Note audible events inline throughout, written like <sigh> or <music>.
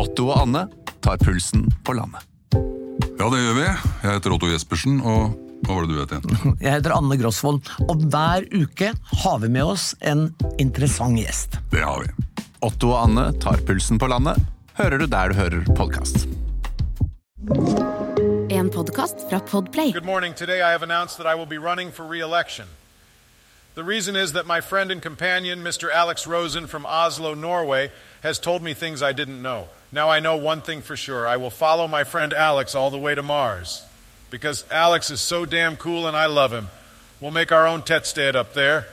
Otto og Anne tar pulsen på landet. Ja, det gjør vi. Jeg heter Otto Jespersen, og hva var det du het igjen? <laughs> Jeg heter Anne Grosvold, og hver uke har vi med oss en interessant gjest. Det har vi. Otto og Anne tar pulsen på landet, hører du der du hører podkast. En podkast fra Podplay. Good morning. Today I have announced that I will be running for re election. The reason is that my friend and companion, Mr. Alex Rosen from Oslo, Norway, has told me things I didn't know. Now I know one thing for sure I will follow my friend Alex all the way to Mars. Because Alex is so damn cool and I love him. We'll make our own tettsted up there.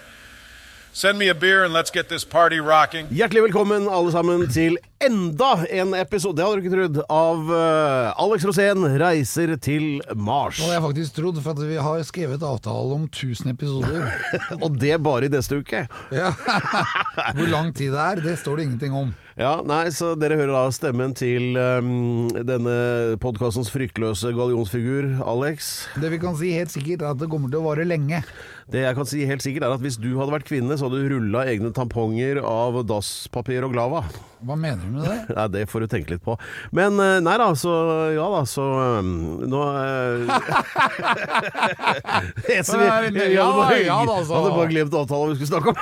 Send me a beer and let's get this party rocking. Hjertelig velkommen alle sammen til enda en episode, det hadde du ikke trodd, av uh, Alex Rosén reiser til Mars. Nå har jeg faktisk trodd, for at vi har skrevet avtale om 1000 episoder. <laughs> Og det bare i neste uke. Ja. <laughs> Hvor lang tid det er, det står det ingenting om. Ja, nei, så Dere hører da stemmen til um, denne podkastens fryktløse gallionsfigur, Alex. Det vi kan si helt sikkert, er at det kommer til å vare lenge. Det jeg kan si helt sikkert er at Hvis du hadde vært kvinne, så hadde du rulla egne tamponger av dasspapir og Glava. Hva mener du med det? <laughs> Nei, Det får du tenke litt på. Men eh, nei da, så ja da, så um, Nå eh, <laughs> Eneste vi- Ja, bare- ja da, så. Hadde bare glemt avtalen vi skulle snakke om. <laughs>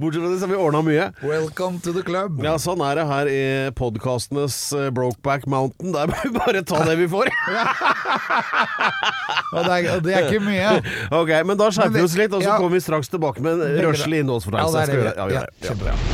Bortsett fra det, så har vi ordna mye. Welcome to the club. Ja, sånn er det her i podkastenes eh, Brokeback Mountain. Der må vi bare ta det vi får. Og det, er, og det er ikke mye. Ok, Men da skjerper vi oss litt, og så ja. kommer vi straks tilbake med en røslig Ja, det er det. Ja, vi gjør det. Ja.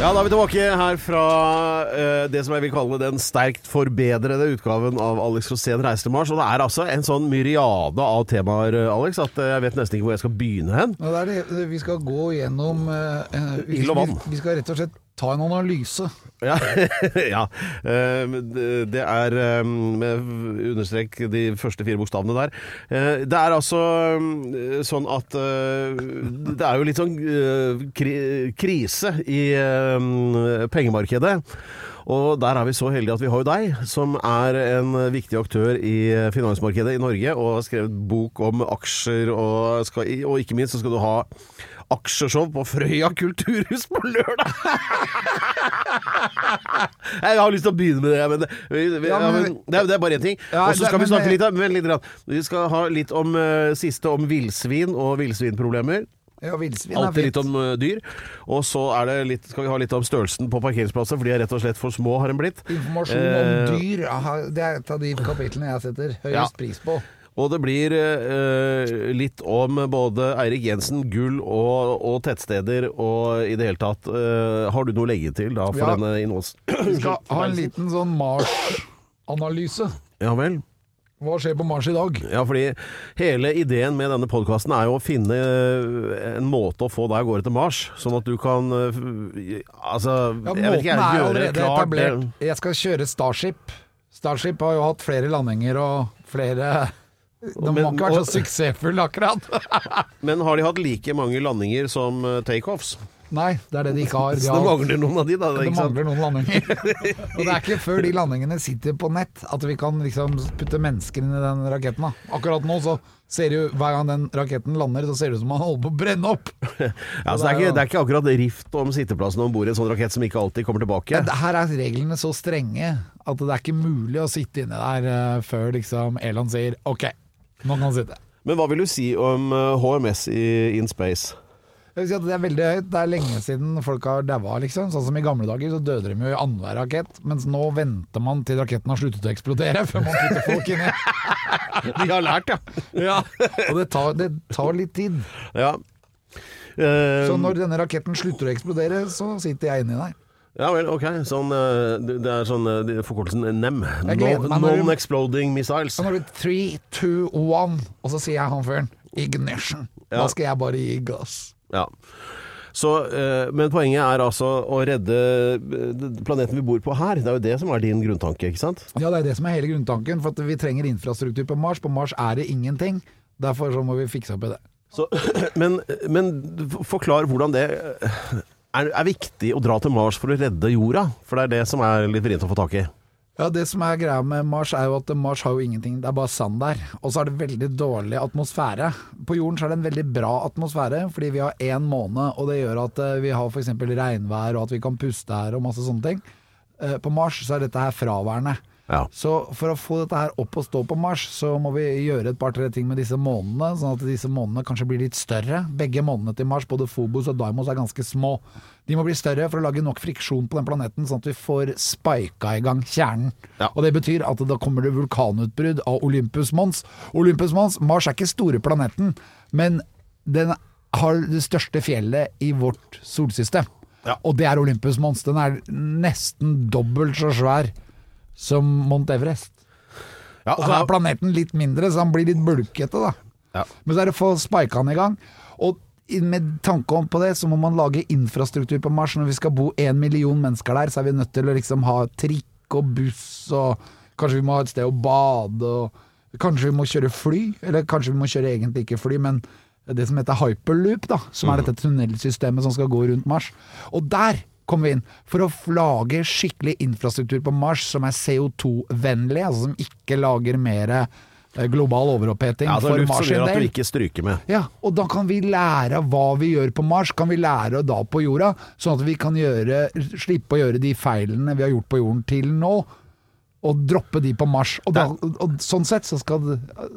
Ja, da er vi tilbake her fra eh, det som jeg vil kalle den sterkt forbedrede utgaven av Alex Rosén reiser til Mars. Og det er altså en sånn myriade av temaer, eh, Alex, at eh, jeg vet nesten ikke hvor jeg skal begynne hen. Nå, det er det, vi skal gå gjennom eh, eh, vi, Ild og vann. Vi, vi skal rett og slett ta en analyse. <laughs> Ja, <laughs> ja. Eh, det- er eh, understrek de første fire bokstavene der. Eh, Det er altså sånn at det er jo litt sånn krise i pengemarkedet. Og der er vi så heldige at vi har jo deg, som er en viktig aktør i finansmarkedet i Norge, og har skrevet bok om aksjer, og, skal, og ikke minst så skal du ha aksjeshow på Frøya kulturhus på lørdag! <laughs> Jeg har lyst til å begynne med det, men det, vi, vi, Ja, ja, men- men det, er, det er bare én ting. Ja, og så det- skal vi men- snakke litt, om- litt. Vi skal ha litt om uh, siste om villsvin og villsvinproblemer. Ja, villsvin er Alltid litt om eh, dyr. Og så er det litt, skal vi ha litt om størrelsen på parkeringsplasser, for de er rett og slett for små, har en blitt. Informasjon Eh, om dyr, aha, det er et av de kapitlene jeg setter høyest Ja. pris på. Og det blir eh, litt om både Eirik Jensen, gull og, og tettsteder og i det hele tatt. eh, har du noe å legge til da for Ja. denne innholds... Vi skal ha en liten sånn Mars-analyse. Ja vel. Hva skjer på Mars i dag? Ja, fordi hele ideen med denne podkasten er jo å finne eh, en måte å få deg av gårde til Mars, sånn at du kan eh, Altså, Ja, jeg vet ikke, jeg, gjøre allerede klart etablert. Jeg skal kjøre Starship. Starship har jo hatt flere landinger og flere De Men- har ikke vært så suksessfulle, akkurat. <laughs> Men har de hatt like mange landinger som eh, takeoffs? Nei, det er det de ikke har. De Så det mangler noen av de, da. det sant? mangler noen landinger. <laughs> og det er ikke før de landingene sitter på nett at vi kan liksom putte mennesker inn i den raketten. Da. Akkurat nå så ser du jo hver gang den raketten lander, så ser det ut som man holder på å brenne opp. <laughs> Ja, så det, er ikke, det er ikke akkurat rift om sitteplassen om bord i en sånn rakett som ikke alltid kommer tilbake. Ja, her er reglene så strenge at det er ikke mulig å sitte inne der eh, før liksom Elon sier OK, nå kan han sitte. Men hva vil du si om eh, HMS i In Space? Si Det er veldig høyt. Det er lenge siden folk har daua, liksom. Sånn som i gamle dager, så døde de jo i annenhver rakett. Mens nå venter man til raketten har sluttet å eksplodere <laughs> før man putter folk inni. <laughs> De har lært, ja. Og det tar, det tar litt tid. ja. Uh, Så når denne raketten slutter å eksplodere, så sitter jeg inni der. Ja vel, ok. Sånn, eh, det er sånn eh, forkortelsen NEM. Non-Exploding Missiles. Så når det three, two, one, og så sier jeg han fyren ignition. Ja. Da skal jeg bare gi gass. Ja. Så, eh, men poenget er altså å redde eh, planeten vi bor på her. Det er jo det som er din grunntanke, ikke sant? Ja, det er det som er hele grunntanken. For at vi trenger infrastruktur på Mars. På Mars er det ingenting. Derfor så må vi fikse opp i det. Så, <clears throat> men, men forklar hvordan det er, er viktig å dra til Mars for å redde jorda? For det er det som er litt vrient å få tak i. Ja, Det som er greia med Mars, er jo at Mars har jo ingenting, det er bare sand der. Og så er det veldig dårlig atmosfære. På jorden så er det en veldig bra atmosfære, fordi vi har én måned, og det gjør at eh, vi har f.eks. regnvær, og at vi kan puste her og masse sånne ting. Eh, På Mars så er dette her fraværende. Ja. Så for å få dette her opp og stå på Mars, så må vi gjøre et par-tre ting med disse månedene, sånn at disse månedene kanskje blir litt større. Begge månedene til Mars, både Phobos og Daimos, er ganske små. De må bli større for å lage nok friksjon på den planeten, sånn at vi får spika i gang kjernen. Ja. Og det betyr at da kommer det vulkanutbrudd av Olympus Mons. Olympus Mons, Mars er ikke store planeten, men den har det største fjellet i vårt solsystem. Ja. Og det er Olympus Mons. Den er nesten dobbelt så svær som Mount Everest. Ja, Og så er planeten litt mindre, så han blir litt bulkete, da. Ja. Men så er det å få spika han i gang. Og med tanke om på det, så må man lage infrastruktur på Mars. Når vi skal bo en million mennesker der, så er vi nødt til å liksom ha trikk og buss, og kanskje vi må ha et sted å bade, og kanskje vi må kjøre fly. Eller kanskje vi må kjøre egentlig ikke fly, men det som heter hyperloop, da. Som er dette tunnelsystemet som skal gå rundt Mars. Og der kommer vi inn for å lage skikkelig infrastruktur på Mars som er CO2-vennlig, altså som ikke lager mer eh, global overoppheting Ja, altså for luft Mars som sin gjør at du ikke stryker med. Ja, og da kan vi lære av hva vi gjør på Mars, kan vi lære da på jorda, sånn at vi kan gjøre, slippe å gjøre de feilene vi har gjort på jorden til nå, og droppe de på Mars. Og, da, og sånn sett så skal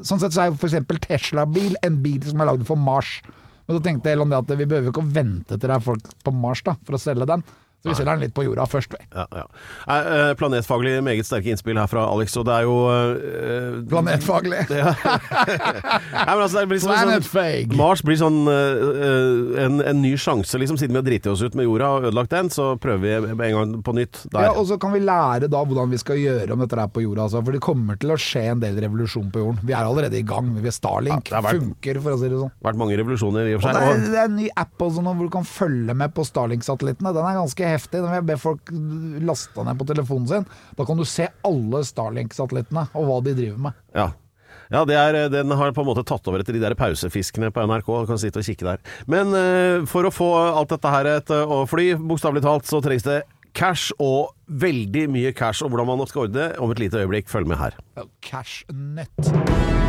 Sånn sett så er f.eks. Tesla-bil en bil som er lagd for Mars. Men så tenkte Elon det at vi behøver ikke å vente til det er folk på Mars da, for å selge den. Så vi selger den litt på jorda først. vi. Ja, ja. Eh, Planetfaglig meget sterke innspill her fra Alex, og det er jo eh, Planetfaglig. <laughs> Ja. Nei, men altså, det blir sånn, Planetfag. Mars blir sånn eh, en, en ny sjanse, liksom. Siden vi har driti oss ut med jorda og ødelagt den, så prøver vi en gang på nytt der. Ja, og så kan vi lære da hvordan vi skal gjøre om dette er på jorda. Altså, for det kommer til å skje en del revolusjon på jorden. Vi er allerede i gang. Vi Starlink Ja, det har vært- funker, for å si det sånn. vært mange revolusjoner i og Og for det seg. er, det er en ny app også nå hvor du kan følge med på Starlink-satellittene. Den er ganske heftig. Den vil jeg be folk laste ned på telefonen sin. Da kan du se alle Starlink-satellittene og hva de driver med. ja. Ja, det er, den har på en måte tatt over etter de der pausefiskene på NRK. Du kan sitte og kikke der. Men eh, for å få alt dette her til å fly, bokstavelig talt, så trengs det cash og veldig mye cash. Og hvordan man skal ordne det om et lite øyeblikk, følg med her. Cash Nut.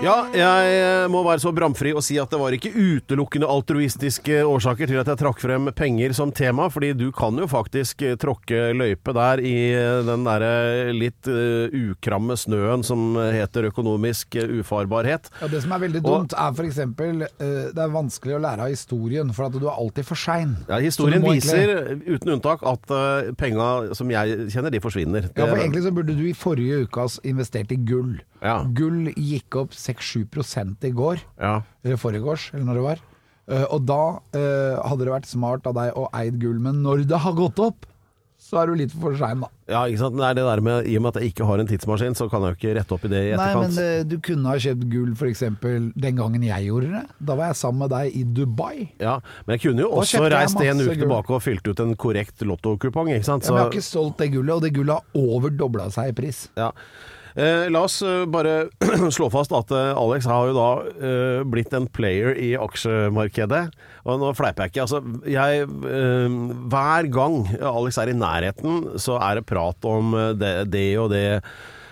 Ja, jeg eh, må være så bramfri og si at det var ikke utelukkende altruistiske årsaker til at jeg trakk frem penger som tema, fordi du kan jo faktisk eh, tråkke løype der i eh, den derre litt uh, ukramme snøen som heter økonomisk ufarbarhet. Ja, det som er veldig Og- dumt, er f.eks. Uh, det er vanskelig å lære av historien, for at du er alltid for sein. Ja, historien viser egentlig... uten unntak, at uh, penga som jeg kjenner, de forsvinner. Ja, for egentlig så burde du i forrige uke investert i gull. Ja. Gull gikk opp 6-7 i går, ja. eller foregårs, eller når det var. Eh, og da eh, hadde det vært smart av deg å eid gull, men når det har gått opp, så er du litt for sein, da. ja, ikke sant. Er det der med, I og med at jeg ikke har en tidsmaskin, så kan jeg jo ikke rette opp i det i etterkant. Nei, men eh, du kunne ha kjøpt gull f.eks. den gangen jeg gjorde det. Da var jeg sammen med deg i Dubai. Ja, men jeg kunne jo Da også reist en uke gull. tilbake og fylt ut en korrekt lottokupong, ikke sant. Ja, men jeg har ikke solgt det gullet, og det gullet har overdobla seg i pris. Ja. Eh, la oss eh, bare <clears throat> slå fast at eh, Alex har jo da blitt en player i aksjemarkedet. Og nå fleiper jeg ikke. Altså, jeg, hver gang Alex er i nærheten, så er det prat om det, det og det.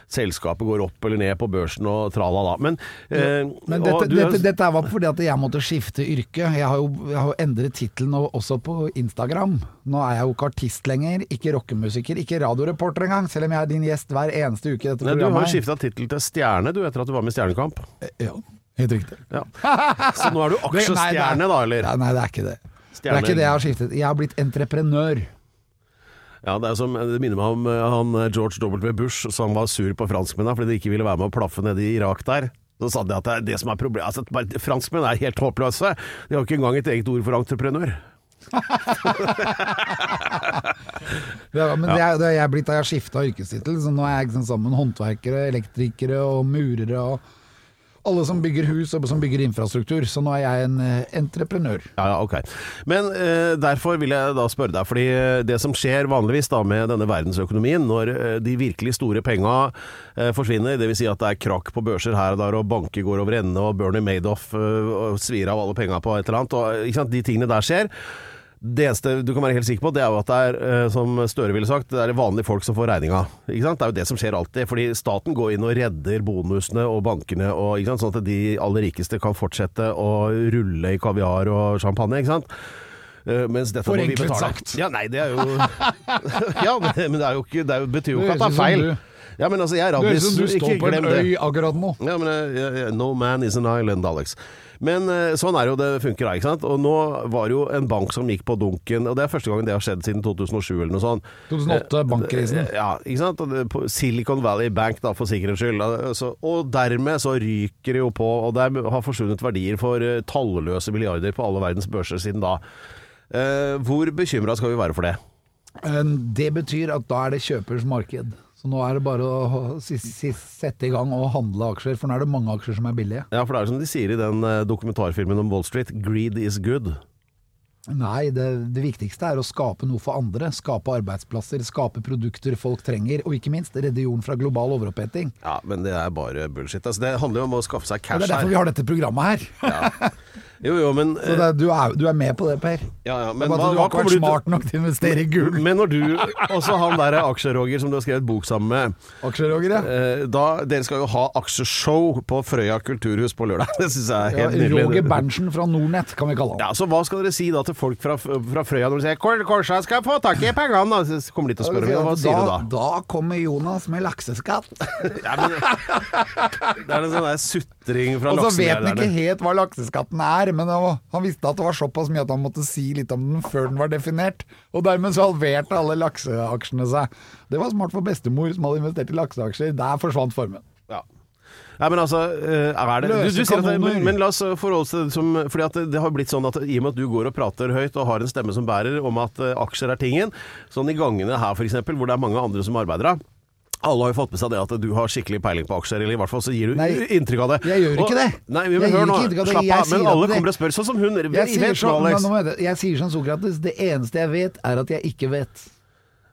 Selskapet går opp eller ned på børsen og tralala. Men, eh, Men og dette, du- dette, dette var fordi at jeg måtte skifte yrke. Jeg har jo, jeg har jo endret tittelen også på Instagram. Nå er jeg jo ikke artist lenger, ikke rockemusiker, ikke radioreporter engang, selv om jeg er din gjest hver eneste uke i dette Nei, du har jo programmet. skifta tittel til Stjerne du, etter at du var med i Stjernekamp. Ja, helt riktig. Ja. Så nå er du <laughs> aksjestjerne, da, eller? Nei, nei, det er ikke det. Det er ikke det jeg har skiftet. Jeg har blitt entreprenør. Ja, det, som, det minner meg om eh, han eh, George W. Bush som var sur på franskmennene fordi de ikke ville være med å plaffe nede i Irak der. Så sa de at det er det som er problemet. Altså, franskmenn er helt håpløse. De har ikke engang et eget ord for entreprenør. <laughs> Ja, men det, er, det er jeg blitt da jeg skifta yrkestittel, så nå er jeg liksom sammen med håndverkere, elektrikere og murere og Alle som bygger hus og som bygger infrastruktur. Så nå er jeg en eh, entreprenør. Ja, ja, ok. Men eh, derfor vil jeg da spørre deg, fordi eh, det som skjer vanligvis da med denne verdensøkonomien, når eh, de virkelig store penga eh, forsvinner, dvs. Si at det er krakk på børser her og der, og banker går over ende, og Bernie Madoff eh, svir av alle penga på et eller annet, og de tingene der skjer. Det eneste du kan være helt sikker på, det er jo at det er, eh, som Støre ville sagt, det er vanlige folk som får regninga. Det er jo det som skjer alltid. Fordi staten går inn og redder bonusene og bankene, og, sånn at de aller rikeste kan fortsette å rulle i kaviar og champagne. ikke sant? Eh, Mens dette må vi Forenklet betale. sagt. Ja, nei, det er jo <laughs> Ja, men det, er jo ikke, det betyr jo ikke at det er feil. du- Ja, men altså, jeg er som du Ikke står på en øy akkurat nå. Ja, men ja, No man is an island, Alex. Men eh, sånn er jo det funker da, ikke sant. Og nå var det jo en bank som gikk på dunken, og det er første gangen det har skjedd siden 2007 eller noe sånt. 2008, bankkrisen. Eh, Ja, ikke sant. Silicon Valley Bank, da, for sikkerhets skyld. Og dermed så ryker det jo på, og det har forsvunnet verdier for eh, talløse milliarder på alle verdens børser siden da. Eh, hvor bekymra skal vi være for det? Eh, Det betyr at da er det kjøpers marked. Så nå er det bare å sette i gang og handle aksjer, for nå er det mange aksjer som er billige. Ja, for det er som de sier i den eh, dokumentarfilmen om Wall Street, greed is good. Nei, det, det viktigste er å skape noe for andre. Skape arbeidsplasser, skape produkter folk trenger, og ikke minst redde jorden fra global overoppheting. Ja, men det er bare bullshit. Altså, det handler jo om å skaffe seg cash her. det er derfor her. vi har dette programmet her. <laughs> Jo, jo, men, Så det, er- du, er, du er med på det, Per. ja, ja, men bare hva, du har ikke vært du smart nok til å investere i gull. Men når du, også han der aksjeroger som du har skrevet bok sammen med, Aksjeroger, ja. eh, da, dere skal jo ha aksjeshow på Frøya kulturhus på lørdag. <laughs> Det syns jeg er ja helt nydelig. Roger Berntsen fra Nordnett, kan vi kalle han. Ja, så Hva skal dere si da til folk fra, fra Frøya når de sier 'Hvor skal få tak i pengene?' da? Så kommer de til å spørre hva sier du da? Da kommer Jonas med lakseskatt. <laughs> Ja, men, det er en sånn der sutring fra Og så vet han ikke helt hva lakseskatten er, men han visste at det var såpass mye at han måtte si litt om den før den var definert. Og dermed så halverte alle lakseaksjene seg. Det var smart for bestemor som hadde investert i lakseaksjer. Der forsvant formuen. Ja. Nei, men altså, eh, er det, du, du sier at det, men, men la oss forholde oss til det som Fordi at det, det har blitt sånn at i og med at du går og prater høyt og har en stemme som bærer om at eh, aksjer er tingen, sånn i gangene her f.eks., hvor det er mange andre som arbeider av alle har jo fått med seg det at du har skikkelig peiling på aksjer, eller i hvert fall så gir du Nei, inntrykk av det. jeg gjør ikke Og- det. Nei, men Jeg hør nå, slapp av. Men alle kommer og spør, sånn som hun. Jeg jeg, sier, sånn, jeg sier som Sokrates, det eneste jeg vet er at jeg ikke vet.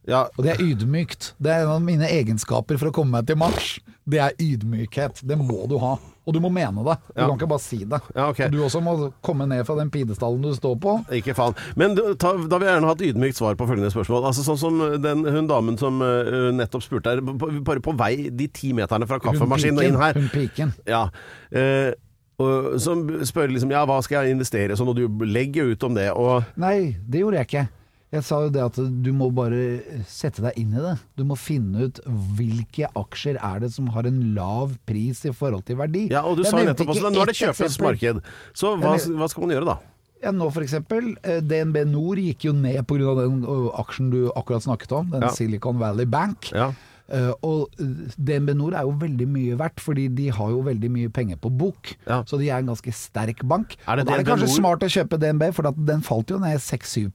Ja, Og det er ydmykt. Det er en av mine egenskaper for å komme meg til mars. Det er ydmykhet. Det må du ha. Og du må mene det. Du Ja. kan ikke bare si det. Ja, okay. Du også må komme ned fra den pidestallen du står på. Ikke faen. Men da vil jeg gjerne ha et ydmykt svar på følgende spørsmål. Altså Sånn som den, hun damen som uh, nettopp spurte her, bare på vei de ti meterne fra kaffemaskinen og inn her. Hun piken. Ja. Uh, og, som spør liksom ja, hva skal jeg investere sånn, og du legger ut om det. Og Nei, det gjorde jeg ikke. Jeg sa jo det at du må bare sette deg inn i det. Du må finne ut hvilke aksjer er det som har en lav pris i forhold til verdi. ja, og du Jeg sa nettopp også. Nå er det ett marked. Så hva, hva skal man gjøre da? Ja, nå for eksempel, eh, DNB Nor gikk jo ned pga. den aksjen du akkurat snakket om, den Ja. Silicon Valley Bank. Ja. Eh, og DNB Nor er jo veldig mye verdt, fordi de har jo veldig mye penger på bok. Ja. Så de er en ganske sterk bank. Er det og da er det kanskje smart å kjøpe DNB, for den falt jo ned 6-7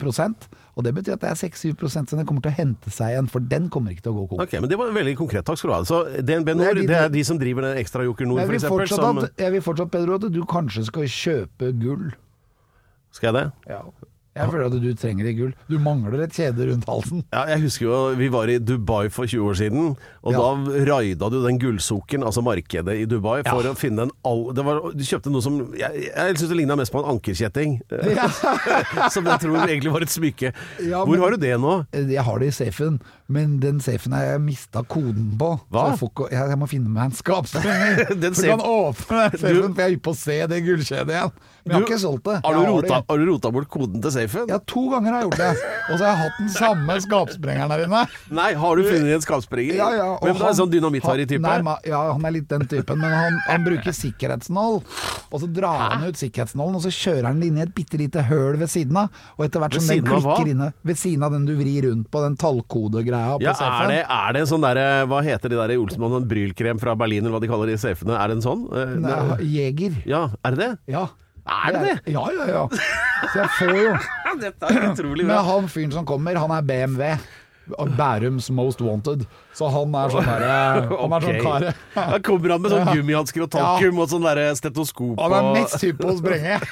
Og det betyr at det er 6-7 som den kommer til å hente seg igjen, for den kommer ikke til å gå konk. Ok, men Det var veldig konkret. Takk skal du ha. Så DNB Nord, Det er de- det er de som driver den Ekstra Joker Nord, f.eks.? jeg vil fortsatt, Pedro, at du kanskje skal kjøpe gull. skal jeg det? Ja. Jeg føler at du trenger i gull. Du mangler et kjede rundt halsen. Ja, jeg husker jo vi var i Dubai for 20 år siden, og Ja. da raida du den gullsukkeren, altså markedet i Dubai, for Ja. å finne en all... Det var, du kjøpte noe som Jeg, jeg syns det ligna mest på en ankerkjetting, Ja. <laughs> som jeg tror egentlig var et smykke. Hvor men- har du det nå? Jeg har det i safen, men den safen har jeg mista koden på. Hva? Jeg, får jeg, jeg må finne meg en skapsprenger. <laughs> Den safe- kan åpne den safen, for jeg er hypp på å se det gullkjedet igjen. Men jeg har ikke solgt det. Har du, rota, det. har du rota bort koden til safen? Ja, to ganger har jeg gjort det. Og så har jeg hatt den samme skapsprengeren der inne. Nei, har du funnet en skapsprenger? Ja, ja, Hvem er han- Sånn dynamitt-Harry-type? Nei, ma- ja, han er litt den typen, men han, han bruker sikkerhetsnål. Og så drar han ut sikkerhetsnålen, og så kjører han den inn i et bitte lite høl ved siden av. Og etter hvert som den klikker inne Ved siden av den du vrir rundt på, den tallkodegreia på Ja, safen. er det, er det en sånn derre Hva heter de der i Olsenmann, en brylkrem fra Berlin, eller hva de kaller de safene? Er det en sånn? Eh, Nei, Jeger. Ja, er det det? Ja. Er det det? Ja, ja, ja. Så jeg får jo <laughs> Dette er utrolig Men han fyren som kommer, han er BMW. Bærums Most Wanted. Så han er sånn derre <laughs> Han er sånn kar. Da kommer han med sånn gummihansker og talkum og sånn derre stetoskop Han er mest hypp på å sprenge. <laughs>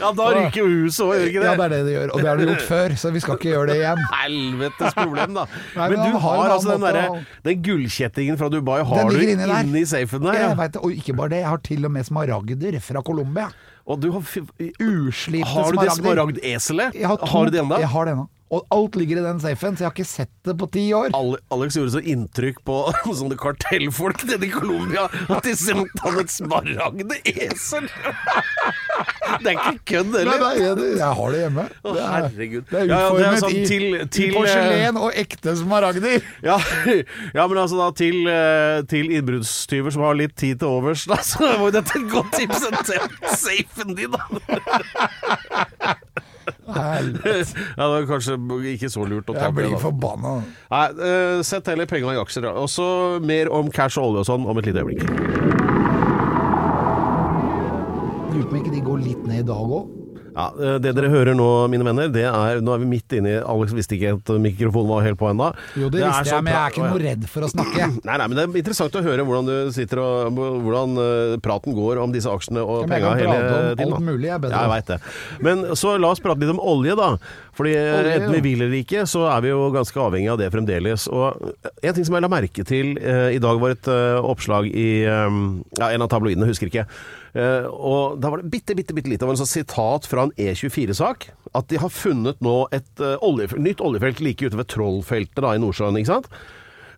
Ja, da ryker jo huset òg, gjør det ikke Ja, det? det er det de gjør. Og det har de gjort før, så vi skal ikke gjøre det igjen. Helvetes problem, da. <laughs> Nei, men, men du har har, altså den derre Den gullkjettingen fra Dubai har du inni der. safen der. Jeg vet Og ikke bare det, jeg har til og med smaragder fra Colombia. Og du har f- smaragder. Har du det smaragdeselet? Har, Har du det ennå? Jeg har det ennå. Og alt ligger i den safen, så jeg har ikke sett det på ti år. Alex gjorde så inntrykk på <laughs> sånne kartellfolk nede i Colombia at de sendte han et smaragdesel! Det er ikke kødd Nei, heller. nei, jeg, jeg har det hjemme. Å, Det er, herregud. det er Ja, ja, det er sånn til- til, i porselen og ekte smaragder. Ja, <laughs> ja, men altså da til, eh, til innbruddstyver som har litt tid til overs, da, <laughs> så var jo dette et godt tips til safen din, da. Helvete, <laughs> Ja, det var kanskje ikke så lurt å ta Jeg blir forbanna. Nei, eh, sett heller penga i aksjer. Og så mer om cash og olje og sånn om et lite øyeblikk. Lurer på om ikke de går litt ned i dag òg. Ja, eh, Det dere hører nå, mine venner, det er Nå er vi midt inne i Alex visste ikke at mikrofonen var helt på ennå. Jo, det, visste jeg, sånn men jeg er ikke noe redd for å snakke. <clears throat> Nei, nei, men det er interessant å høre hvordan du sitter og hvordan eh, praten går om disse aksjene og penga hele tiden. jeg kan prate om alt mulig, jeg bedre. Ja, jeg vet det. Men så la oss prate litt om olje, da. Fordi eh, Olje, enten vi vil eller ikke, så er vi jo ganske avhengig av det fremdeles. Og en ting som jeg la merke til eh, i dag, var et eh, oppslag i eh, ja, en av tabloidene, husker ikke. Eh, og da var det bitte, bitte, bitte lite av en sånn sitat fra en E24-sak. At de har funnet nå et eh, oljef nytt oljefelt like ute ved Trollfeltet da, i Nordsjøen, ikke sant?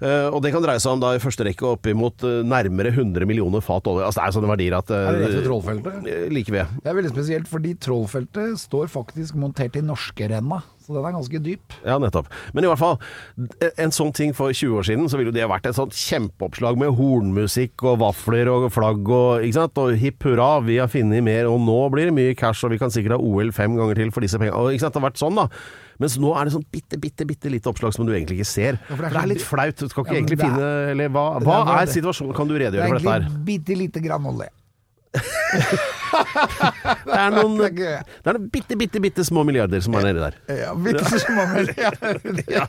Eh, og det kan dreie seg om da i første rekke oppimot uh, nærmere 100 millioner fat olje. Altså det er sånne verdier at Er det rett ved Trollfeltet? Like ved. Det er veldig spesielt, fordi Trollfeltet står faktisk montert i norskerenna, så den er ganske dyp. Ja, nettopp. Men i hvert fall, en sånn ting for 20 år siden, så ville det vært et sånt kjempeoppslag med hornmusikk og vafler og flagg og ikke sant? Og hipp hurra, vi har funnet mer, og nå blir det mye cash, og vi kan sikkert ha OL fem ganger til for disse pengene. Og ikke sant, det har vært sånn, da. Mens nå er det sånn bitte, bitte, bitte lite oppslag som du egentlig ikke ser. for det er for det er litt flaut. Du skal ikke Ja, egentlig er- finne Eller hva, hva er er situasjonen? Kan du redegjøre for dette her? Det er egentlig bitte lite grann olje. <laughs> <laughs> Det er noen, Det er noen bitte, bitte, bitte små milliarder som er nedi der. Ja, bitte så milliarder. <laughs> Ja.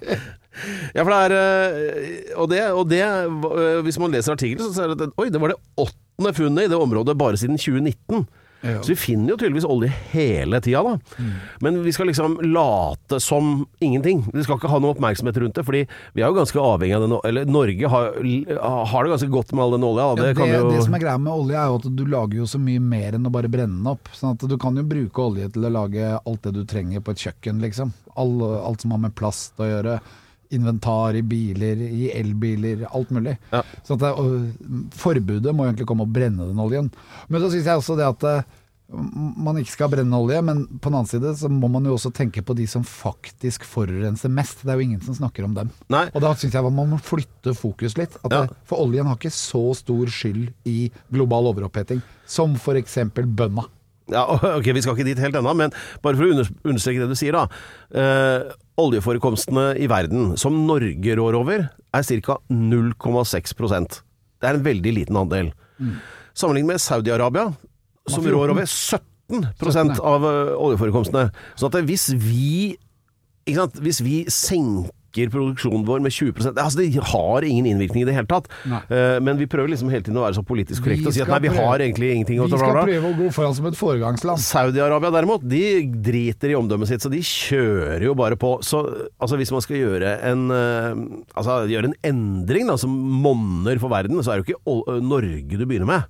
Ja, for det er øh, Og det, og det øh, Hvis man leser artikkelen, så ser det at Oi, det var det åttende funnet i det området bare siden 2019. Ja. Så vi finner jo tydeligvis olje hele tida, da. Men vi skal liksom late som ingenting. Vi skal ikke ha noe oppmerksomhet rundt det, fordi vi er jo ganske avhengig av den Eller Norge har, har det ganske godt med all den olja. da. Ja, Det det, kan jo det som er greia med olje, er jo at du lager jo så mye mer enn å bare brenne den opp. Sånn at du kan jo bruke olje til å lage alt det du trenger på et kjøkken, liksom. All, alt som har med plast å gjøre. Inventar i biler, i elbiler, alt mulig. Ja. Så det, forbudet må egentlig komme og brenne den oljen. Men så syns jeg også det at eh, man ikke skal brenne olje, men på den annen side så må man jo også tenke på de som faktisk forurenser mest. Det er jo ingen som snakker om dem. Nei. Og da syns jeg man må flytte fokus litt. Ja. det, for oljen har ikke så stor skyld i global overoppheting som f.eks. bønna. Ja, <laughs> ok, Vi skal ikke dit helt ennå, men bare for å understreke det du sier, da. Eh, oljeforekomstene i verden som Norge rår over, er ca. 0,6% Det er en veldig liten andel. Sammenlignet med Saudi-Arabia, som rår over 17% av eh, oljeforekomstene. Så at hvis vi sant? Hvis vi senker produksjonen vår med 20 altså Det har ingen innvirkning i det hele tatt. Eh, men vi prøver liksom hele tiden å være så politisk korrekte og si at nei, vi prøve- har egentlig ingenting å Vi skal prøve å gå foran som et foregangsland. Saudi-Arabia derimot, de driter i omdømmet sitt, så de kjører jo bare på. Så altså, hvis man skal gjøre en, uh, altså, gjøre en endring da, som monner for verden, så er det jo ikke Norge du begynner med.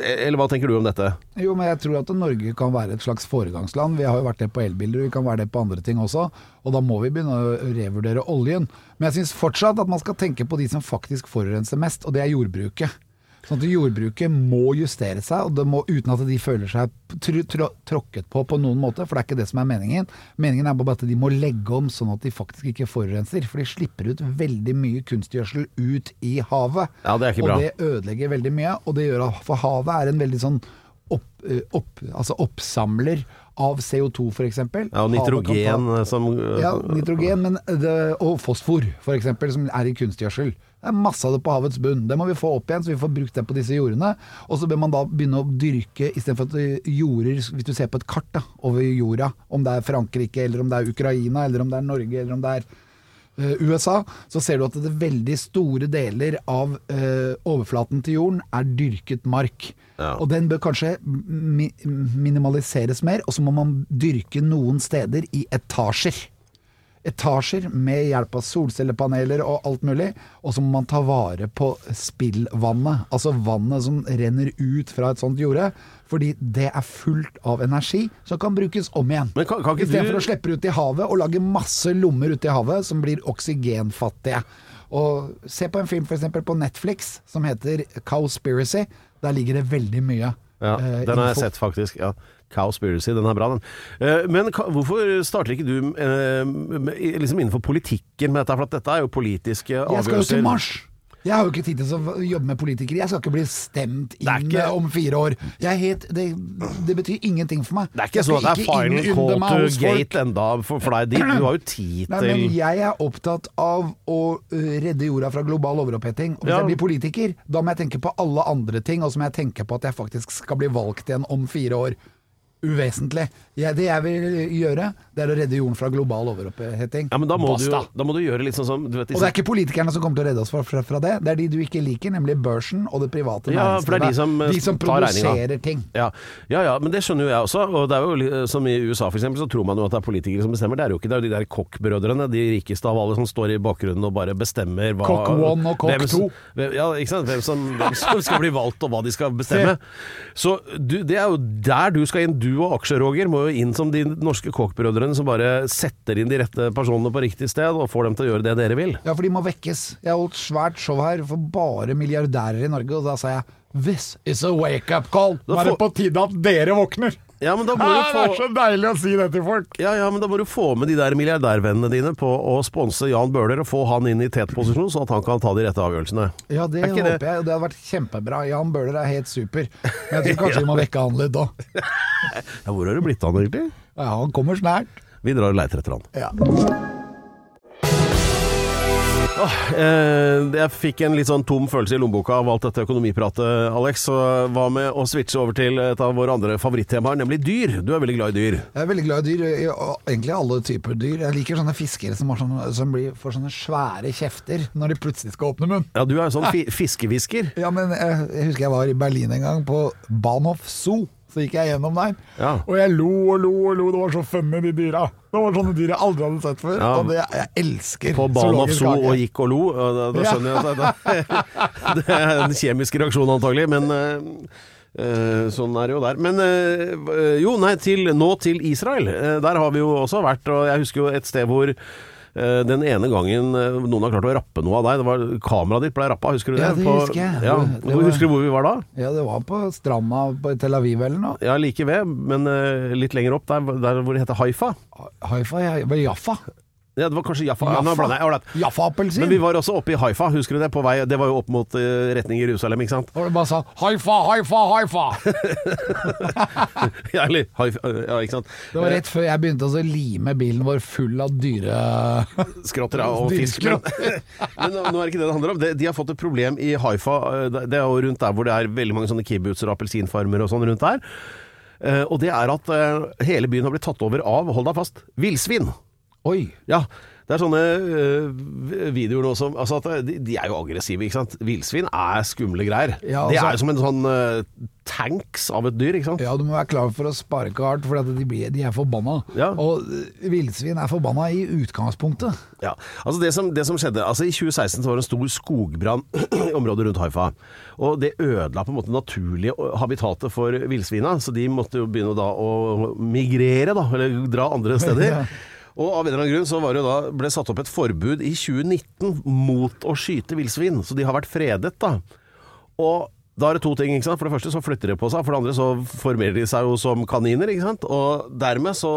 Eller hva tenker du om dette? Jo, men jeg tror at Norge kan være et slags foregangsland. Vi har jo vært det på elbiler, vi kan være det på andre ting også. Og da må vi begynne å revurdere oljen. Men jeg syns fortsatt at man skal tenke på de som faktisk forurenser mest, og det er jordbruket. Sånn at jordbruket må justere seg, og det må, uten at de føler seg tr tr tråkket på på noen måte, for det er ikke det som er meningen. Meningen er bare at de må legge om sånn at de faktisk ikke forurenser, for de slipper ut veldig mye kunstgjødsel ut i havet. Ja, det er ikke bra. Og det ødelegger veldig mye, og det gjør at for havet er en veldig sånn opp, eh, opp, altså oppsamler av CO2 f.eks. Ja, og nitrogen eh, som Ja, nitrogen men det, og fosfor f.eks., som er i kunstgjødsel. Det er masse av det på havets bunn. Det må vi få opp igjen, så vi får brukt det på disse jordene. Og så bør man da begynne å dyrke istedenfor at jorder Hvis du ser på et kart da, over jorda, om det er Frankrike, eller om det er Ukraina, eller om det er Norge, eller om det er eh, USA, så ser du at det veldig store deler av eh, overflaten til jorden er dyrket mark. Ja. Og den bør kanskje mi minimaliseres mer, og så må man dyrke noen steder i etasjer etasjer med hjelp av solcellepaneler og alt mulig, og så må man ta vare på spillvannet, altså vannet som renner ut fra et sånt jorde, fordi det er fullt av energi som kan brukes om igjen. Men kan- kan Istedenfor du- å slippe ut i havet og lage masse lommer ute i havet som blir oksygenfattige. Og se på en film eksempel på Netflix som heter Cowspiracy. Der ligger det veldig mye. Ja, eh, den har jeg sett faktisk. Ja. Cowspiracy, den er bra, den. Eh, Men hvorfor starter ikke du eh, liksom innenfor politikken med dette? For at dette er jo politiske avgjørelser. Jeg skal jo til. Mars. Jeg har jo ikke tid til å jobbe med politikere. Jeg skal ikke bli stemt inn ikke- om fire år. Er det, det betyr ingenting for meg. Det er ikke sånn at det er final call to gate enda for, deg dit. Du har jo tid <clears throat> Nei, men jeg er opptatt av å uh, redde jorda fra global overoppheting. Og hvis Ja. jeg blir politiker, da må jeg tenke på alle andre ting, og så må jeg tenke på at jeg faktisk skal bli valgt igjen om fire år. Uvesentlig. Jeg, det jeg vil gjøre, det er å redde jorden fra global overoppheting. Ja, men da må, du, da må du gjøre litt sånn som du vet, Og det er ikke politikerne som kommer til å redde oss fra, fra, det, det er de du ikke liker, nemlig børsen og det private Ja, det er de som, eh, de som produserer ting. Ja, ja, ja, men det skjønner jo jeg også. Og det er jo som i USA eksempel, så tror man jo at det er politikere som bestemmer. Det er jo ikke det er jo de der Koch-brødrene, de rikeste av alle, som står i bakgrunnen og bare bestemmer hva Kokk one og kokk hvem- Ja, ikke sant. Hvem som, hvem som skal bli valgt og hva de skal bestemme. <laughs> Så du, det er jo der du skal inn. Du og Aksje, Roger, må jo inn som de norske Koch-brødrene som bare setter inn de rette personene på riktig sted og får dem til å gjøre det dere vil. Ja, for de må vekkes. Jeg har holdt svært show her for bare milliardærer i Norge, og da sa jeg This is a wake-up call. Nå er det på tide at dere våkner. Ja, men da må Ja, du det er få så deilig å si det til folk. Ja, ja, men da må du få med de der milliardærvennene dine på å sponse Jan Bøhler og få han inn i tetposisjon, sånn at han kan ta de rette avgjørelsene. Ja, det Er håper det- jeg, det hadde vært kjempebra. Jan Bøhler er helt super. Men jeg tror <laughs> kanskje vi må vekke han litt òg. Ja, hvor har det blitt av han egentlig? Ja, han kommer snart. Vi drar og leiter etter han. Ja. Eh, jeg fikk en litt sånn tom følelse i lommeboka av alt dette økonomipratet, Alex. Så hva med å switche over til et av våre andre favorittemaer, nemlig dyr? Du er veldig glad i dyr. Jeg er veldig glad i dyr, egentlig alle typer dyr. Jeg liker sånne fiskere som, har sånne, som blir, får sånne svære kjefter når de plutselig skal åpne munn. Ja, du er jo sånn fi fiskehvisker. Ja, men jeg, jeg husker jeg var i Berlin en gang, på Bahnhof Zoo. Så gikk jeg gjennom der, Ja. og jeg lo og lo og lo. Det var så fømme de dyra. Det var sånne dyr jeg aldri hadde sett før. Ja. Og det, jeg elsker På Bahnhof zoologisk Zoo og gikk og lo. Da, da Ja. jeg at det, <laughs> det er en kjemisk reaksjon antagelig, men eh, sånn er det jo der. Men uh, jo, nei, til, nå til Israel. Uh, der har vi jo også vært, og jeg husker jo et sted hvor den ene gangen eh, noen har klart å rappe noe av deg, det var kameraet ditt ble rappa, husker du det? Ja, det husker jeg. Ja. Det- var- Husker du hvor vi var da? Ja, det var på stranda på Tel Aviv eller noe. Ja, like ved, men eh, litt lenger opp, der, der hvor det heter Haifa. Haifa, ja, Jaffa. Ja, det var kanskje Jaffa. Ja, jeg. Ålreit. Jaffa-appelsin. Men vi var også oppe i Haifa, husker du det? På vei, det var jo opp mot uh, retning Jerusalem, ikke sant? Og det bare sa Haifa, Haifa, Haifa! <laughs> ja, eller Haifa, ja, ikke sant? Det var rett før jeg begynte å lime bilen vår full av dyre... Skrotter ja, og fisk. Men, <laughs> men nå nå er det ikke det det handler om. De, de har fått et problem i Haifa. eh, Det det er jo rundt der hvor det er veldig mange sånne kibbutzer og appelsinfarmer og sånn rundt der. Uh, Og det er at uh, hele byen har blitt tatt over av, hold deg fast, villsvin. Oi! Ja, det er sånne øh, videoer nå som altså at de, de er jo aggressive, ikke sant. Villsvin er skumle greier. Ja, Det altså- er jo som en sånn øh, tanks av et dyr, ikke sant. Ja, du må være klar for å sparke hardt, for at de, blir, de er forbanna. Ja. Og eh, villsvin er forbanna i utgangspunktet. Ja, altså det som, det som skjedde altså I 2016 så var det en stor skogbrann <clears throat> i området rundt Haifa. Og det ødela på en måte naturlige habitatet for villsvina, så de måtte jo begynne da å migrere, da, eller dra andre steder. <laughs> Og av en eller annen grunn så var det jo da, ble satt opp et forbud i 2019 mot å skyte villsvin, så de har vært fredet, da. Og Da er det to ting. ikke sant? For det første så flytter de på seg, for det andre så formerer de seg jo som kaniner. ikke sant? Og dermed så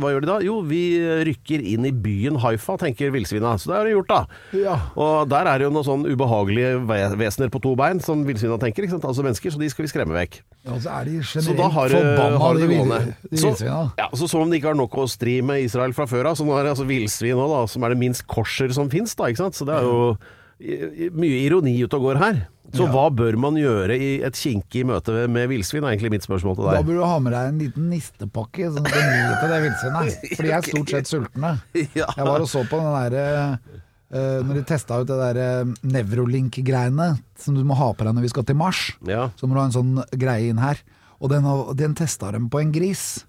Hva gjør de da? Jo, vi rykker inn i byen Haifa, tenker villsvina. Så det har de gjort, da. Ja. Og der er det jo noen sånn ubehagelige vesener på to bein, som villsvina tenker. ikke sant? Altså mennesker, så de skal vi skremme vekk. Ja, så er de generelt har, forbanna, de, de, det vill- gående. de Så, ja, så som om de ikke har nok å stri med Israel fra før av, så nå er det altså villsvin òg, da, som er det minst korser som fins, da. Ikke sant? Så det er jo mye ironi ute og går her. Så hva bør man gjøre i et kinkig møte med villsvin, er egentlig mitt spørsmål til deg. Da bør du ha med deg en liten nistepakke sånn at du kan gi til det villsvinet. <laughs> For de er stort sett sultne. Jeg var og så på den derre Uh, Når de testa ut det derre Nevrolink-greiene som du må ha på deg når vi skal til Mars. Ja. Så må du ha en sånn greie inn her. Og den, den testa dem på en gris.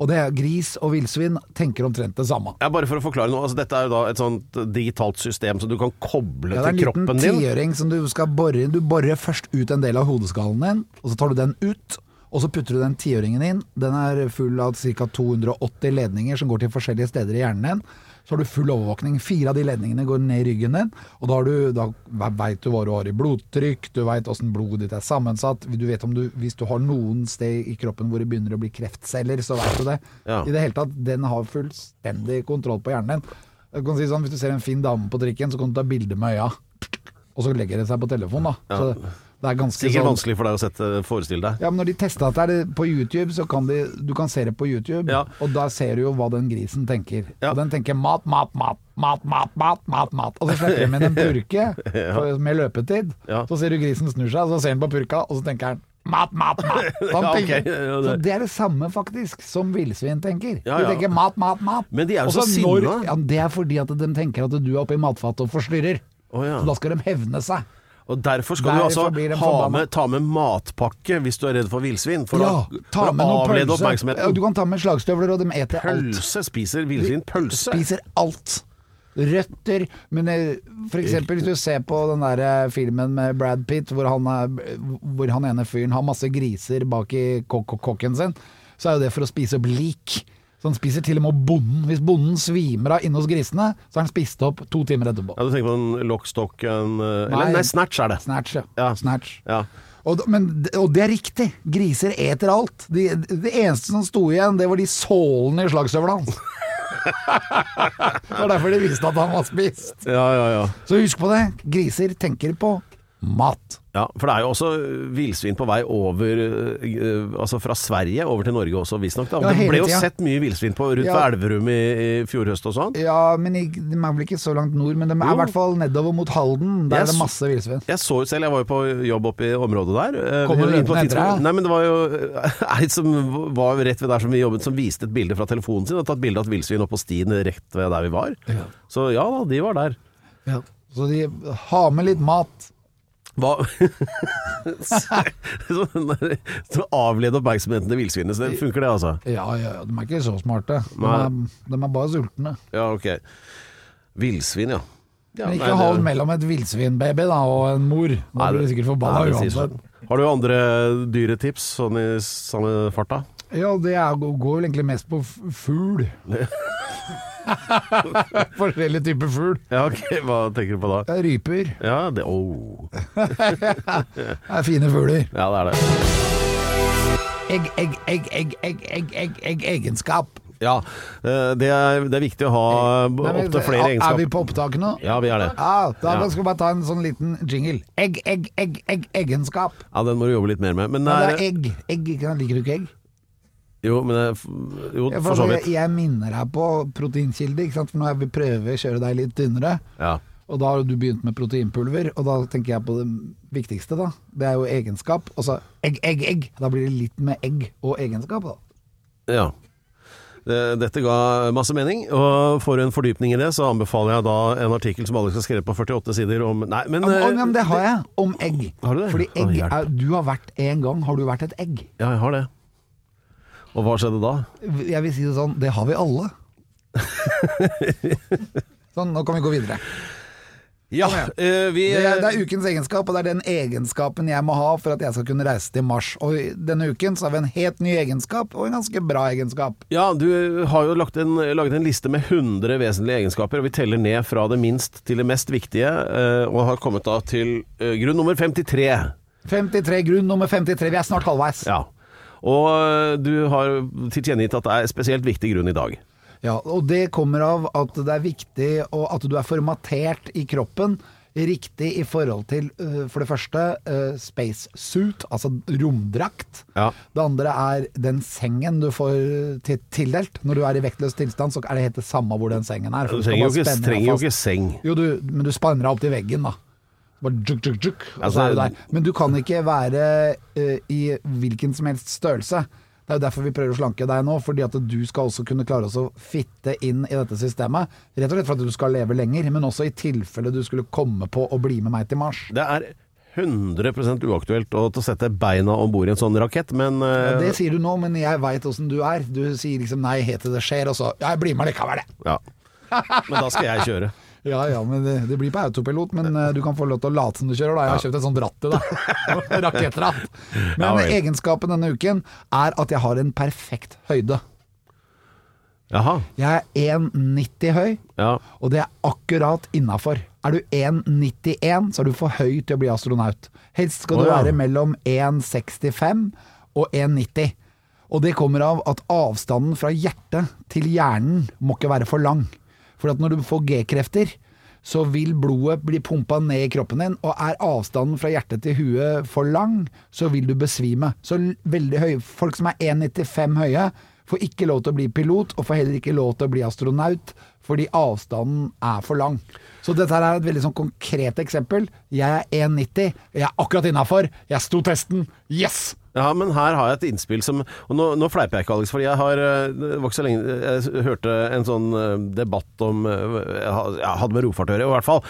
Og det er gris og villsvin tenker omtrent det samme. Ja, bare for å forklare noe, altså Dette er jo da et sånt digitalt system som du kan koble Ja, det er en liten kroppen tiøring som du skal bore inn. Du borer først ut en del av hodeskallen din, og så tar du den ut. Og så putter du den tiøringen inn. Den er full av ca. 280 ledninger som går til forskjellige steder i hjernen din. Så har du full overvåkning. Fire av de ledningene går ned i ryggen din. Og da, har du, da veit du hva du har i blodtrykk, du veit åssen blodet ditt er sammensatt. Du vet om du, Hvis du har noen sted i kroppen hvor det begynner å bli kreftceller, så veit du det. Ja. I det hele tatt, den har fullstendig kontroll på hjernen din. Jeg kan si sånn, Hvis du ser en fin dame på trikken, så kan du ta bilde med øya. Og så legger det seg på telefonen, da. Så det er ganske Sikkert sånn vanskelig for deg å sette, forestille deg. ja, men Når de testa dette er på YouTube, så kan de, du kan se det på YouTube, Ja. og da ser du jo hva den grisen tenker. Ja. Og den tenker mat, mat, mat, mat, mat, mat, mat, mat. Og så slipper de inn en purke <laughs> for, med løpetid. Ja. Så ser du grisen snur seg, så ser han på purka, og så tenker han mat, mat, mat. <laughs> Ja, okay. Ja, det- så det er det samme faktisk som villsvin tenker. Ja, De tenker mat, mat, mat. Men de er jo så sinna. Ja, det er fordi at de tenker at du er oppe i matfatet og forstyrrer. Oh, ja. Så da skal de hevne seg. Og derfor skal Derfor du altså ha med, ta med matpakke hvis du er redd for villsvin, for, ja, å, ta for med å avlede pølse. oppmerksomheten. Ja, du kan ta med slagstøvler, og de eter alt. Pølse? Spiser villsvin pølse? Spiser alt. Røtter. Men f.eks. for eksempel hvis du ser på den der eh, filmen med Brad Pitt, hvor han, er, hvor han ene fyren har masse griser bak i kok kok kokken sin, så er jo det for å spise opp lik. Så han spiser til og med bonden. Hvis bonden svimer av inne hos grisene, så har han spist opp to timer etterpå. Ja, du tenker på en lockstock en, eh, Nei. Eller nei, snatch er det. Snatch, ja. Ja. Snatch. Ja. Og, men, og det er riktig. Griser eter alt. De, det eneste som sto igjen, det var de sålene i slagstøvlene hans. det var derfor de visste at han var spist. ja, ja, ja. Så husk på det. Griser tenker på mat. Ja, for det er jo også villsvin på vei over eh, Altså fra Sverige over til Norge også, visstnok. Ja, det ble jo tida. sett mye villsvin på rundt Ja. Elverum i, i fjor høst og sånn. Ja, men i- de er vel ikke så langt nord, men de er Jo. i hvert fall nedover mot Halden. Der Jeg er det masse villsvin. Jeg så jo selv, jeg var jo på jobb oppe i området der. eh, Kommer du inn på tidspunkt- Nei, men det var jo <laughs> ei som var rett ved der som vi jobbet, som viste et bilde fra telefonen sin, og tatt bilde av et villsvin oppå på stien rett ved der vi var. Så ja da, de var der. Så de har med litt mat. Hva <laughs> så, så avlede oppmerksomheten til villsvinet, så det funker det, altså? Ja, ja, ja, de er ikke så smarte. De er, de er bare sultne. Ja, ok. Villsvin, ja. ja Men ikke det- mellom et villsvinbaby da, og en mor. Da blir du sikkert forbanna uansett. Har du andre dyretips sånn i samme farta? Ja, det er, går vel egentlig mest på fugl. <laughs> <laughs> Forskjellige typer fugl. Ja, ok, Hva tenker du på da? Det er ryper. Ja, det oh. <laughs> det er fine fugler. Ja, det er det. Egg, egg, egg, egg, egg, egg, egg, egg egenskap. Ja, eh, det er, det er, viktig å ha opptil eh, flere egenskaper. Er vi på opptak nå? Ja, vi er det. Ja, da ja. skal vi bare ta en sånn liten jingle. Egg, egg, egg, egg, egenskap. Ja, den må du jobbe litt mer med. Men det er, ja, det er egg. Egg, Liker du ikke egg? Jo, men er, jo, Ja, for så jeg, vidt. jeg minner deg på proteinkilde, ikke sant? for nå jeg vil prøve å kjøre deg litt tynnere. Ja. Og da har du begynt med proteinpulver, og da tenker jeg på det viktigste, da. Det er jo egenskap. Og så egg, egg, egg. Da blir det litt med egg og egenskap, da. ja. Dette ga masse mening, og for en fordypning i det, så anbefaler jeg da en artikkel som Alex har skrevet på 48 sider om Nei, men Om, eh, om, det har jeg, om egg. Har du det? Fordi egg er, Du har vært en gang, har du vært et egg? Ja, jeg har det. Og hva skjedde da? Jeg vil si det sånn, det har vi alle. <laughs> sånn, nå kan vi gå videre. Ja, øh, vi Det er, det er ukens egenskap, og det er den egenskapen jeg må ha for at jeg skal kunne reise til Mars. Og denne uken så har vi en helt ny egenskap, og en ganske bra egenskap. Ja, du har jo lagt en, laget en liste med 100 vesentlige egenskaper, og vi teller ned fra det minst til det mest viktige, eh, og har kommet da til eh, grunn nummer 53. 53 grunn nummer 53. Vi er snart halvveis. Ja. Og øh, du har tilkjennegitt at det er spesielt viktig grunn i dag. Ja, og det kommer av at det er viktig og at du er formatert i kroppen riktig i forhold til øh, for det første space spacesuit, altså romdrakt. Ja. Det andre er den sengen du får tildelt. Når du er i vektløs tilstand, så er det helt det samme hvor den sengen er. Du trenger jo ikke seng. Jo, du, men du spanner deg opp til veggen, da. Bare juk, juk, juk, Altså, så er du der. Men du kan ikke være uh, i hvilken som helst størrelse. Det er jo derfor vi prøver å slanke deg nå, fordi at du skal også kunne klare å fitte inn i dette systemet. Rett og slett for at du skal leve lenger, men også i tilfelle du skulle komme på å bli med meg til Mars. Det er 100% uaktuelt å sette beina om bord i en sånn rakett, men øh, Det sier du nå, men jeg veit åssen du er. Du sier liksom nei helt til det skjer, og så ja, jeg blir med likevel, jeg. ja. Men da skal jeg kjøre. Ja ja, men det, det blir på autopilot, men uh, du kan få lov til å late som du kjører, da. Jeg har kjøpt et sånt ratt til deg. Rakettratt. Men Ja egenskapen denne uken er at jeg har en perfekt høyde. Jaha. Jeg er 1,90 høy, Ja. og det er akkurat innafor. Er du 1,91, så er du for høy til å bli astronaut. Helst skal oh, du ja. være mellom 1,65 og 1,90. Og det kommer av at avstanden fra hjertet til hjernen må ikke være for lang. For når du får G-krefter, så vil blodet bli pumpa ned i kroppen din, og er avstanden fra hjertet til huet for lang, så vil du besvime. Så veldig høye Folk som er 1,95 høye, får ikke lov til å bli pilot, og får heller ikke lov til å bli astronaut, fordi avstanden er for lang. Så dette her er et veldig sånn konkret eksempel. Jeg er 1,90, jeg er akkurat innafor, jeg sto testen, yes! Ja, men her har jeg et innspill som Og nå, nå fleiper jeg ikke, Alex, fordi jeg har eh, Det var ikke så lenge Jeg hørte en sånn eh, debatt om eh, Jeg hadde med romfart å i hvert fall.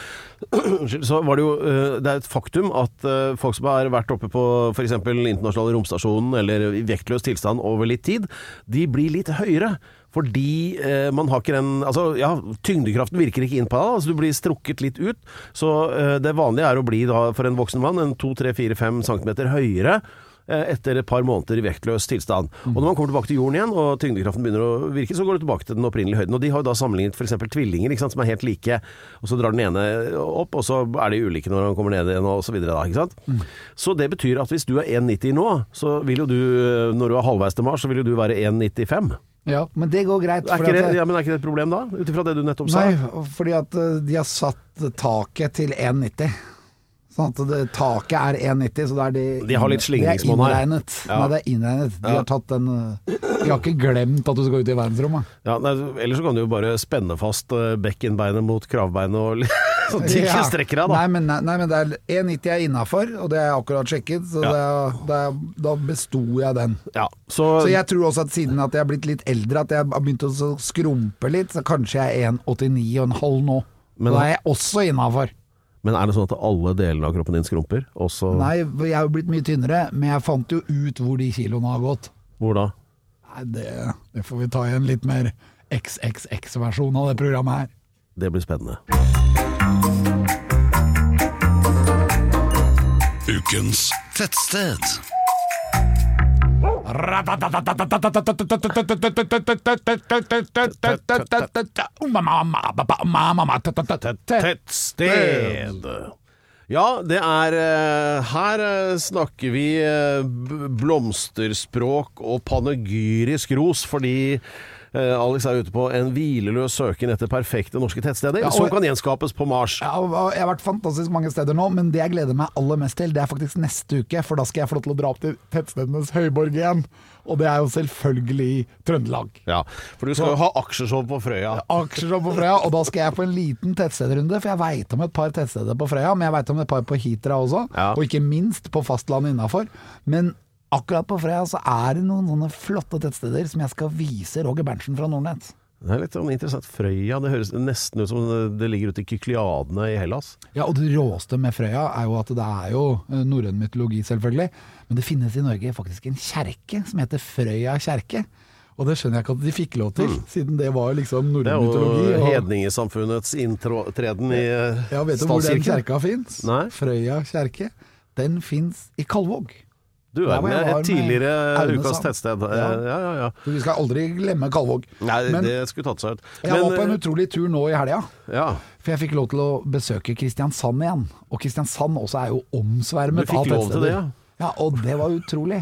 <clears throat> Så var det jo Det er et faktum at folk som har vært oppe på f.eks. internasjonale romstasjonen eller i vektløs tilstand over litt tid, de blir litt høyere. Fordi eh, man har ikke den Altså, ja, tyngdekraften virker ikke inn på deg. Altså, du blir strukket litt ut. Så eh, det vanlige er å bli da, for en voksen mann, en 2-3-4-5 cm høyere etter et par måneder i vektløs tilstand. Og når man kommer tilbake til jorden igjen, og tyngdekraften begynner å virke, så går du tilbake til den opprinnelige høyden. Og de har jo da sammenlignet f.eks. tvillinger, ikke sant, som er helt like, og så drar den ene opp, og så er de ulike når han kommer ned igjen, og så videre da, ikke sant. Så det betyr at hvis du er 1,90 nå, så vil jo du, eh, når du er halvveis til Mars, så vil jo du være 1,95. Ja, men det går greit. Er det, ja, men er ikke det et problem da, ut ifra det du nettopp sa? Nei, fordi at eh, de har satt taket til 1,90. Sånn at det, taket er 1,90, så da er de De har litt slingringsmonn her. Er. Ja. Nei, det er innregnet. De har tatt den eh, De har ikke glemt at du skal ut i verdensrommet. Ja, nei, ellers så kan du jo bare spenne fast eh, bekkenbeinet mot kravbeinet, og sånn at de ikke strekker deg da. Nei, men, nei, men det er 1,90 er innafor, og det har jeg akkurat sjekket, så Ja. det, det, da besto jeg den. Ja, så, Så jeg tror også at siden at jeg er blitt litt eldre, at jeg har begynt å skrumpe litt, så kanskje jeg er 1,89,5 nå. Men- da er jeg også innafor. Men er det sånn at alle delene av kroppen din skrumper? Også, Nei, jeg er jo blitt mye tynnere, men jeg fant jo ut hvor de kiloene har gått. Hvor da? Nei, det, det får vi ta i en litt mer XXX-versjon av det programmet her. Det blir spennende. Ukens tettsted. Tettsted. Ja, det er Her snakker vi blomsterspråk og panegyrisk ros, fordi Alex er ute på en hvileløs søken etter perfekte norske tettsteder Ja, og- som kan gjenskapes på Mars. Ja, Jeg har vært fantastisk mange steder nå, men det jeg gleder meg aller mest til, det er faktisk neste uke, for da skal jeg få lov til å dra opp til tettstedenes høyborg igjen. Og det er jo selvfølgelig Trøndelag. Ja, For du skal jo ha aksjeshow på Frøya. Aksjeshow på Frøya, og da skal jeg på en liten tettstedrunde, for jeg veit om et par tettsteder på Frøya, men jeg veit om et par på Hitra også, Ja. og ikke minst på fastlandet innafor. Men akkurat på Frøya så er det noen sånne flotte tettsteder som jeg skal vise Roger Berntsen fra Nordnett. Det er litt sånn interessant. Frøya, det høres nesten ut som det ligger ute i Kykliadene i Hellas. Ja, og det råeste med Frøya er jo at det er jo eh, norrøn mytologi, selvfølgelig. Men det finnes i Norge faktisk en kjerke som heter Frøya kjerke. Og det skjønner jeg ikke at de fikk lov til, siden det var liksom Mm. Det er jo og- hedningesamfunnets inntreden i statskirken. Ja, vet du hvor den kjerka fins? Frøya kjerke. Den fins i Kalvåg. Du er med et tidligere ukas tettsted. Ja. Ja, ja, ja. Vi skal aldri glemme Kalvåg. Nei, Men det skulle tatt seg ut. jeg var på en eh, utrolig tur nå i helga. ja. For jeg fikk lov til å besøke Kristiansand igjen. Og Kristiansand også er jo omsvermet av lov til det, tettsteder. ja? Ja, og det var utrolig.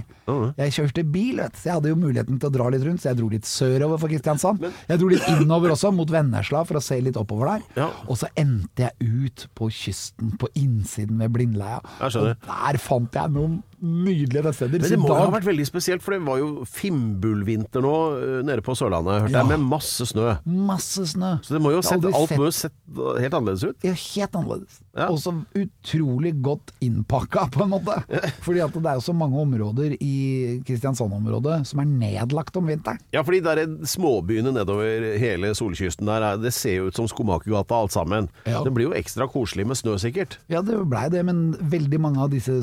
Jeg kjørte bil, vet du, jeg hadde jo muligheten til å dra litt rundt. Så jeg dro litt sørover for Kristiansand. Jeg dro litt innover også, mot Vennesla, for å se litt oppover der. Ja. Og så endte jeg ut på kysten, på innsiden ved Blindleia. Og der fant jeg noen nydelige tettsteder. Men det må dag... ha vært veldig spesielt, for det var jo Fimbulvinter nå eh, nede på Sørlandet, hørte Ja. jeg, med masse snø. Masse snø. Så det må jo sett, alt sett- må jo sett helt annerledes ut. Ja, helt annerledes. Ja. Og så utrolig godt innpakka, på en måte. <laughs> Fordi at det er jo så mange områder i Kristiansand-området som er nedlagt om vinteren. Ja, fordi der er småbyene nedover hele solkysten der, er- det ser jo ut som Skomakergata alt sammen. Ja. Det blir jo ekstra koselig med snø, sikkert. Ja, det blei det, men veldig mange av disse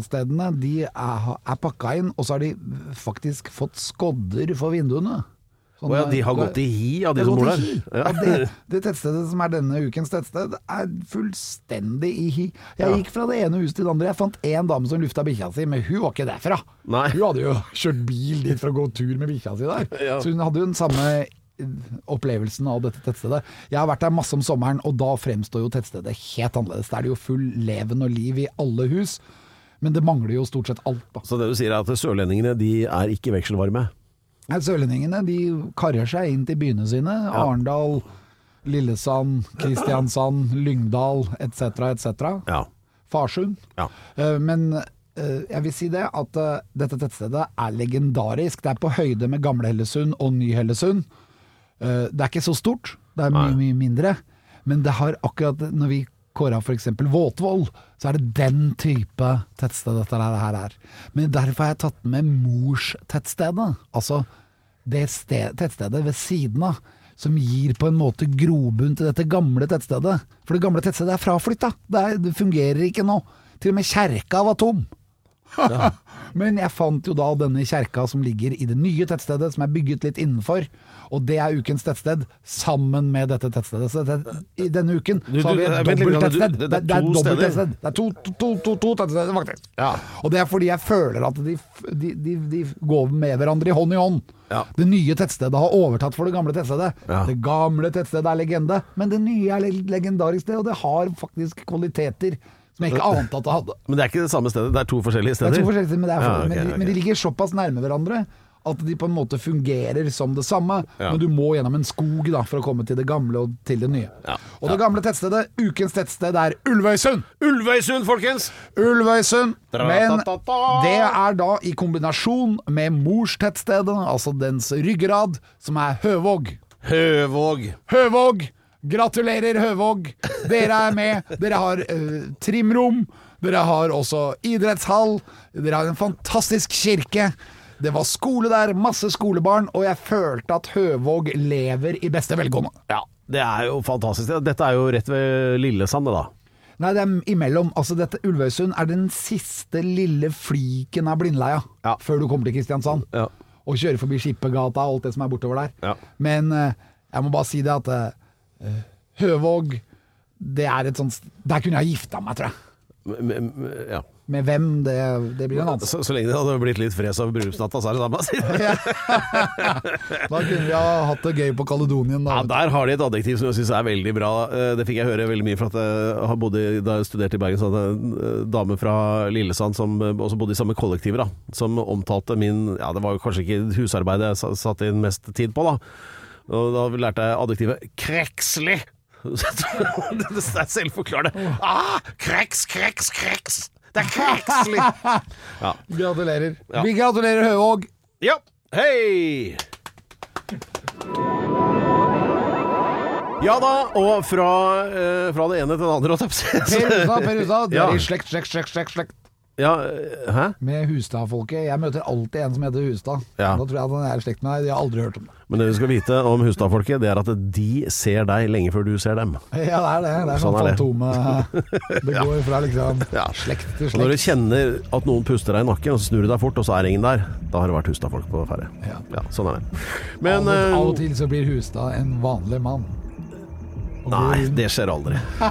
Skomakergata-stedene de er, er pakka inn, og så har de faktisk fått skodder for vinduene. Sånn oh ja, de har gått i hi av de som bor der. Ja. Det, det tettstedet som er denne ukens tettsted, er fullstendig i hi. Jeg gikk fra det ene huset til det andre. Jeg fant én dame som lufta bikkja si, men hun var ikke derfra. Nei. Hun hadde jo kjørt bil dit for å gå tur med bikkja si der. <laughs> Ja. Så hun hadde jo den samme eh, opplevelsen av dette tettstedet. Jeg har vært der masse om sommeren, og da fremstår jo tettstedet helt annerledes. Der er det jo full leven og liv i alle hus, men det mangler jo stort sett alt. Da. Så det du sier er at sørlendingene de er ikke vekselvarme? Nei, Sørlendingene de karrer seg inn til byene sine. Arendal, Lillesand, Kristiansand, Lyngdal etc. etc. Ja. Farsund. Ja. Eh, Men eh, jeg vil si det at eh, dette tettstedet er legendarisk. Det er på høyde med Gamle-Hellesund og Ny-Hellesund. Det er ikke så stort, det er mye, mye mindre. Men det har akkurat Når vi kåra f.eks. Våtvoll, så er det den type tettsted dette her er. Men derfor har jeg tatt med morstettstedet. Altså det sted, tettstedet ved siden av. Som gir på en måte grobunn til dette gamle tettstedet. For det gamle tettstedet er fraflytta. Det, det fungerer ikke nå. Til og med kjerka var tom. <laughs> Men jeg fant jo da denne kjerka som ligger i det nye tettstedet, som er bygget litt innenfor. Og det er ukens tettsted, sammen med dette tettstedet. Så det, i denne uken så har vi et dobbelt dobbelttettsted. det- Det, det er to dobbelt tettsted. Det er to, to, to, to, tettsteder, faktisk. Ja. Og det er fordi jeg føler at de, de, de, de går med hverandre i hånd i hånd. Ja. Det nye tettstedet har overtatt for det gamle tettstedet. Ja. Det gamle tettstedet er legende, men det nye er le- legendarisk, det, og det har faktisk kvaliteter som jeg ikke ante at det hadde. Men det er ikke det samme stedet, det er to forskjellige Det steder? er to forskjellige, men, for, er, Ja, okay, men, de, men de ligger såpass nærme hverandre at de på en måte fungerer som det samme, Ja. men du må gjennom en skog da, for å komme til det gamle og til det nye. Ja. Og det gamle tettstedet, ukens tettsted, er Ulvøysund! Ulvøysund, folkens! Ulvøysund. Men det er da i kombinasjon med morstettstedet, altså dens ryggrad, som er Høvåg. Høvåg. Høvåg! Gratulerer, Høvåg! Dere er med. Dere har uh, trimrom. Dere har også idrettshall. Dere har en fantastisk kirke. Det var skole der, masse skolebarn, og jeg følte at Høvåg lever i beste velgående. Ja, det er jo fantastisk. Dette er jo rett ved Lillesand, det da. Nei, det er imellom. Altså, dette Ulvøysund er den siste lille fliken av Blindleia Ja. før du kommer til Kristiansand. Ja. Og kjører forbi Skippergata og alt det som er bortover der. Ja. Men eh, jeg må bare si det at eh, Høvåg, det er et sånt Der kunne jeg gifta meg, tror jeg. Men, m- m- ja. Med hvem, det, det blir en annen. Så, så lenge det hadde blitt litt fres over bryllupsnatta, så er det samme. Da kunne vi ha hatt det gøy på Kaledonien. Da. Ja, Der har de et adjektiv som jeg syns er veldig bra. Eh, Det fikk jeg høre veldig mye for at jeg har bodd i, da jeg studerte i Bergen, så hadde jeg en eh, dame fra Lillesand som eh, også bodde i samme kollektiver, da, som omtalte min Ja, det var jo kanskje ikke husarbeidet jeg satte inn mest tid på, da. Og da lærte jeg adjektivet krekslig. <laughs> det er selvforklarende. Ah, kreks, kreks, kreks! Det er krekslig! <laughs> Ja. Gratulerer. Ja. Vi gratulerer Høvåg. ja. Hei! Ja da, og fra, eh, fra det ene til det andre, holdt jeg på å si. Per Hustad, Per Hustad. Du er i slekt, slekt, slekt, slekt, slekt. Ja, eh, hæ? Med Hustad-folket. Jeg møter alltid en som heter Hustad. Ja. Da tror jeg at han er i slekt med deg. De har aldri hørt om det. Men det du skal vite om Hustad-folket, det er at de ser deg lenge før du ser dem. <laughs> Ja, det er det. Det er sånn, Sånn er det. <laughs> Det går fra liksom <laughs> Ja. slekt til slekt. når du kjenner at noen puster deg i nakken, og så snur du deg fort, og så er det ingen der, da har det vært Hustad-folk på ferie. Ja. sånn er det. Men av, og, av og eh, til så blir Hustad en vanlig mann. Nei, det skjer aldri. <laughs>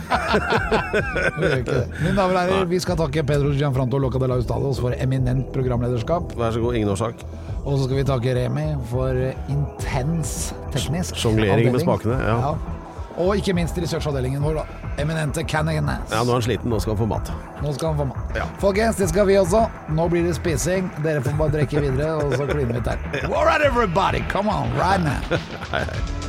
Mine damer og herrer, vi skal takke Pedro Gianfranto Loca de la Ustados for eminent programlederskap. Vær så god, ingen årsak. Og så skal vi takke Remi for intens teknisk Sjonglering med smakene, ja. ja. Og ikke minst researchavdelingen vår, da. Eminente Cananas. Ja, nå er han sliten, nå skal han få mat. Nå skal han få mat. Ja. Folkens, det skal vi også. Nå blir det spising. Dere får bare drikke videre, og så kliner vi til. <laughs> All right, everybody, come on, right now. <laughs> hei, hei.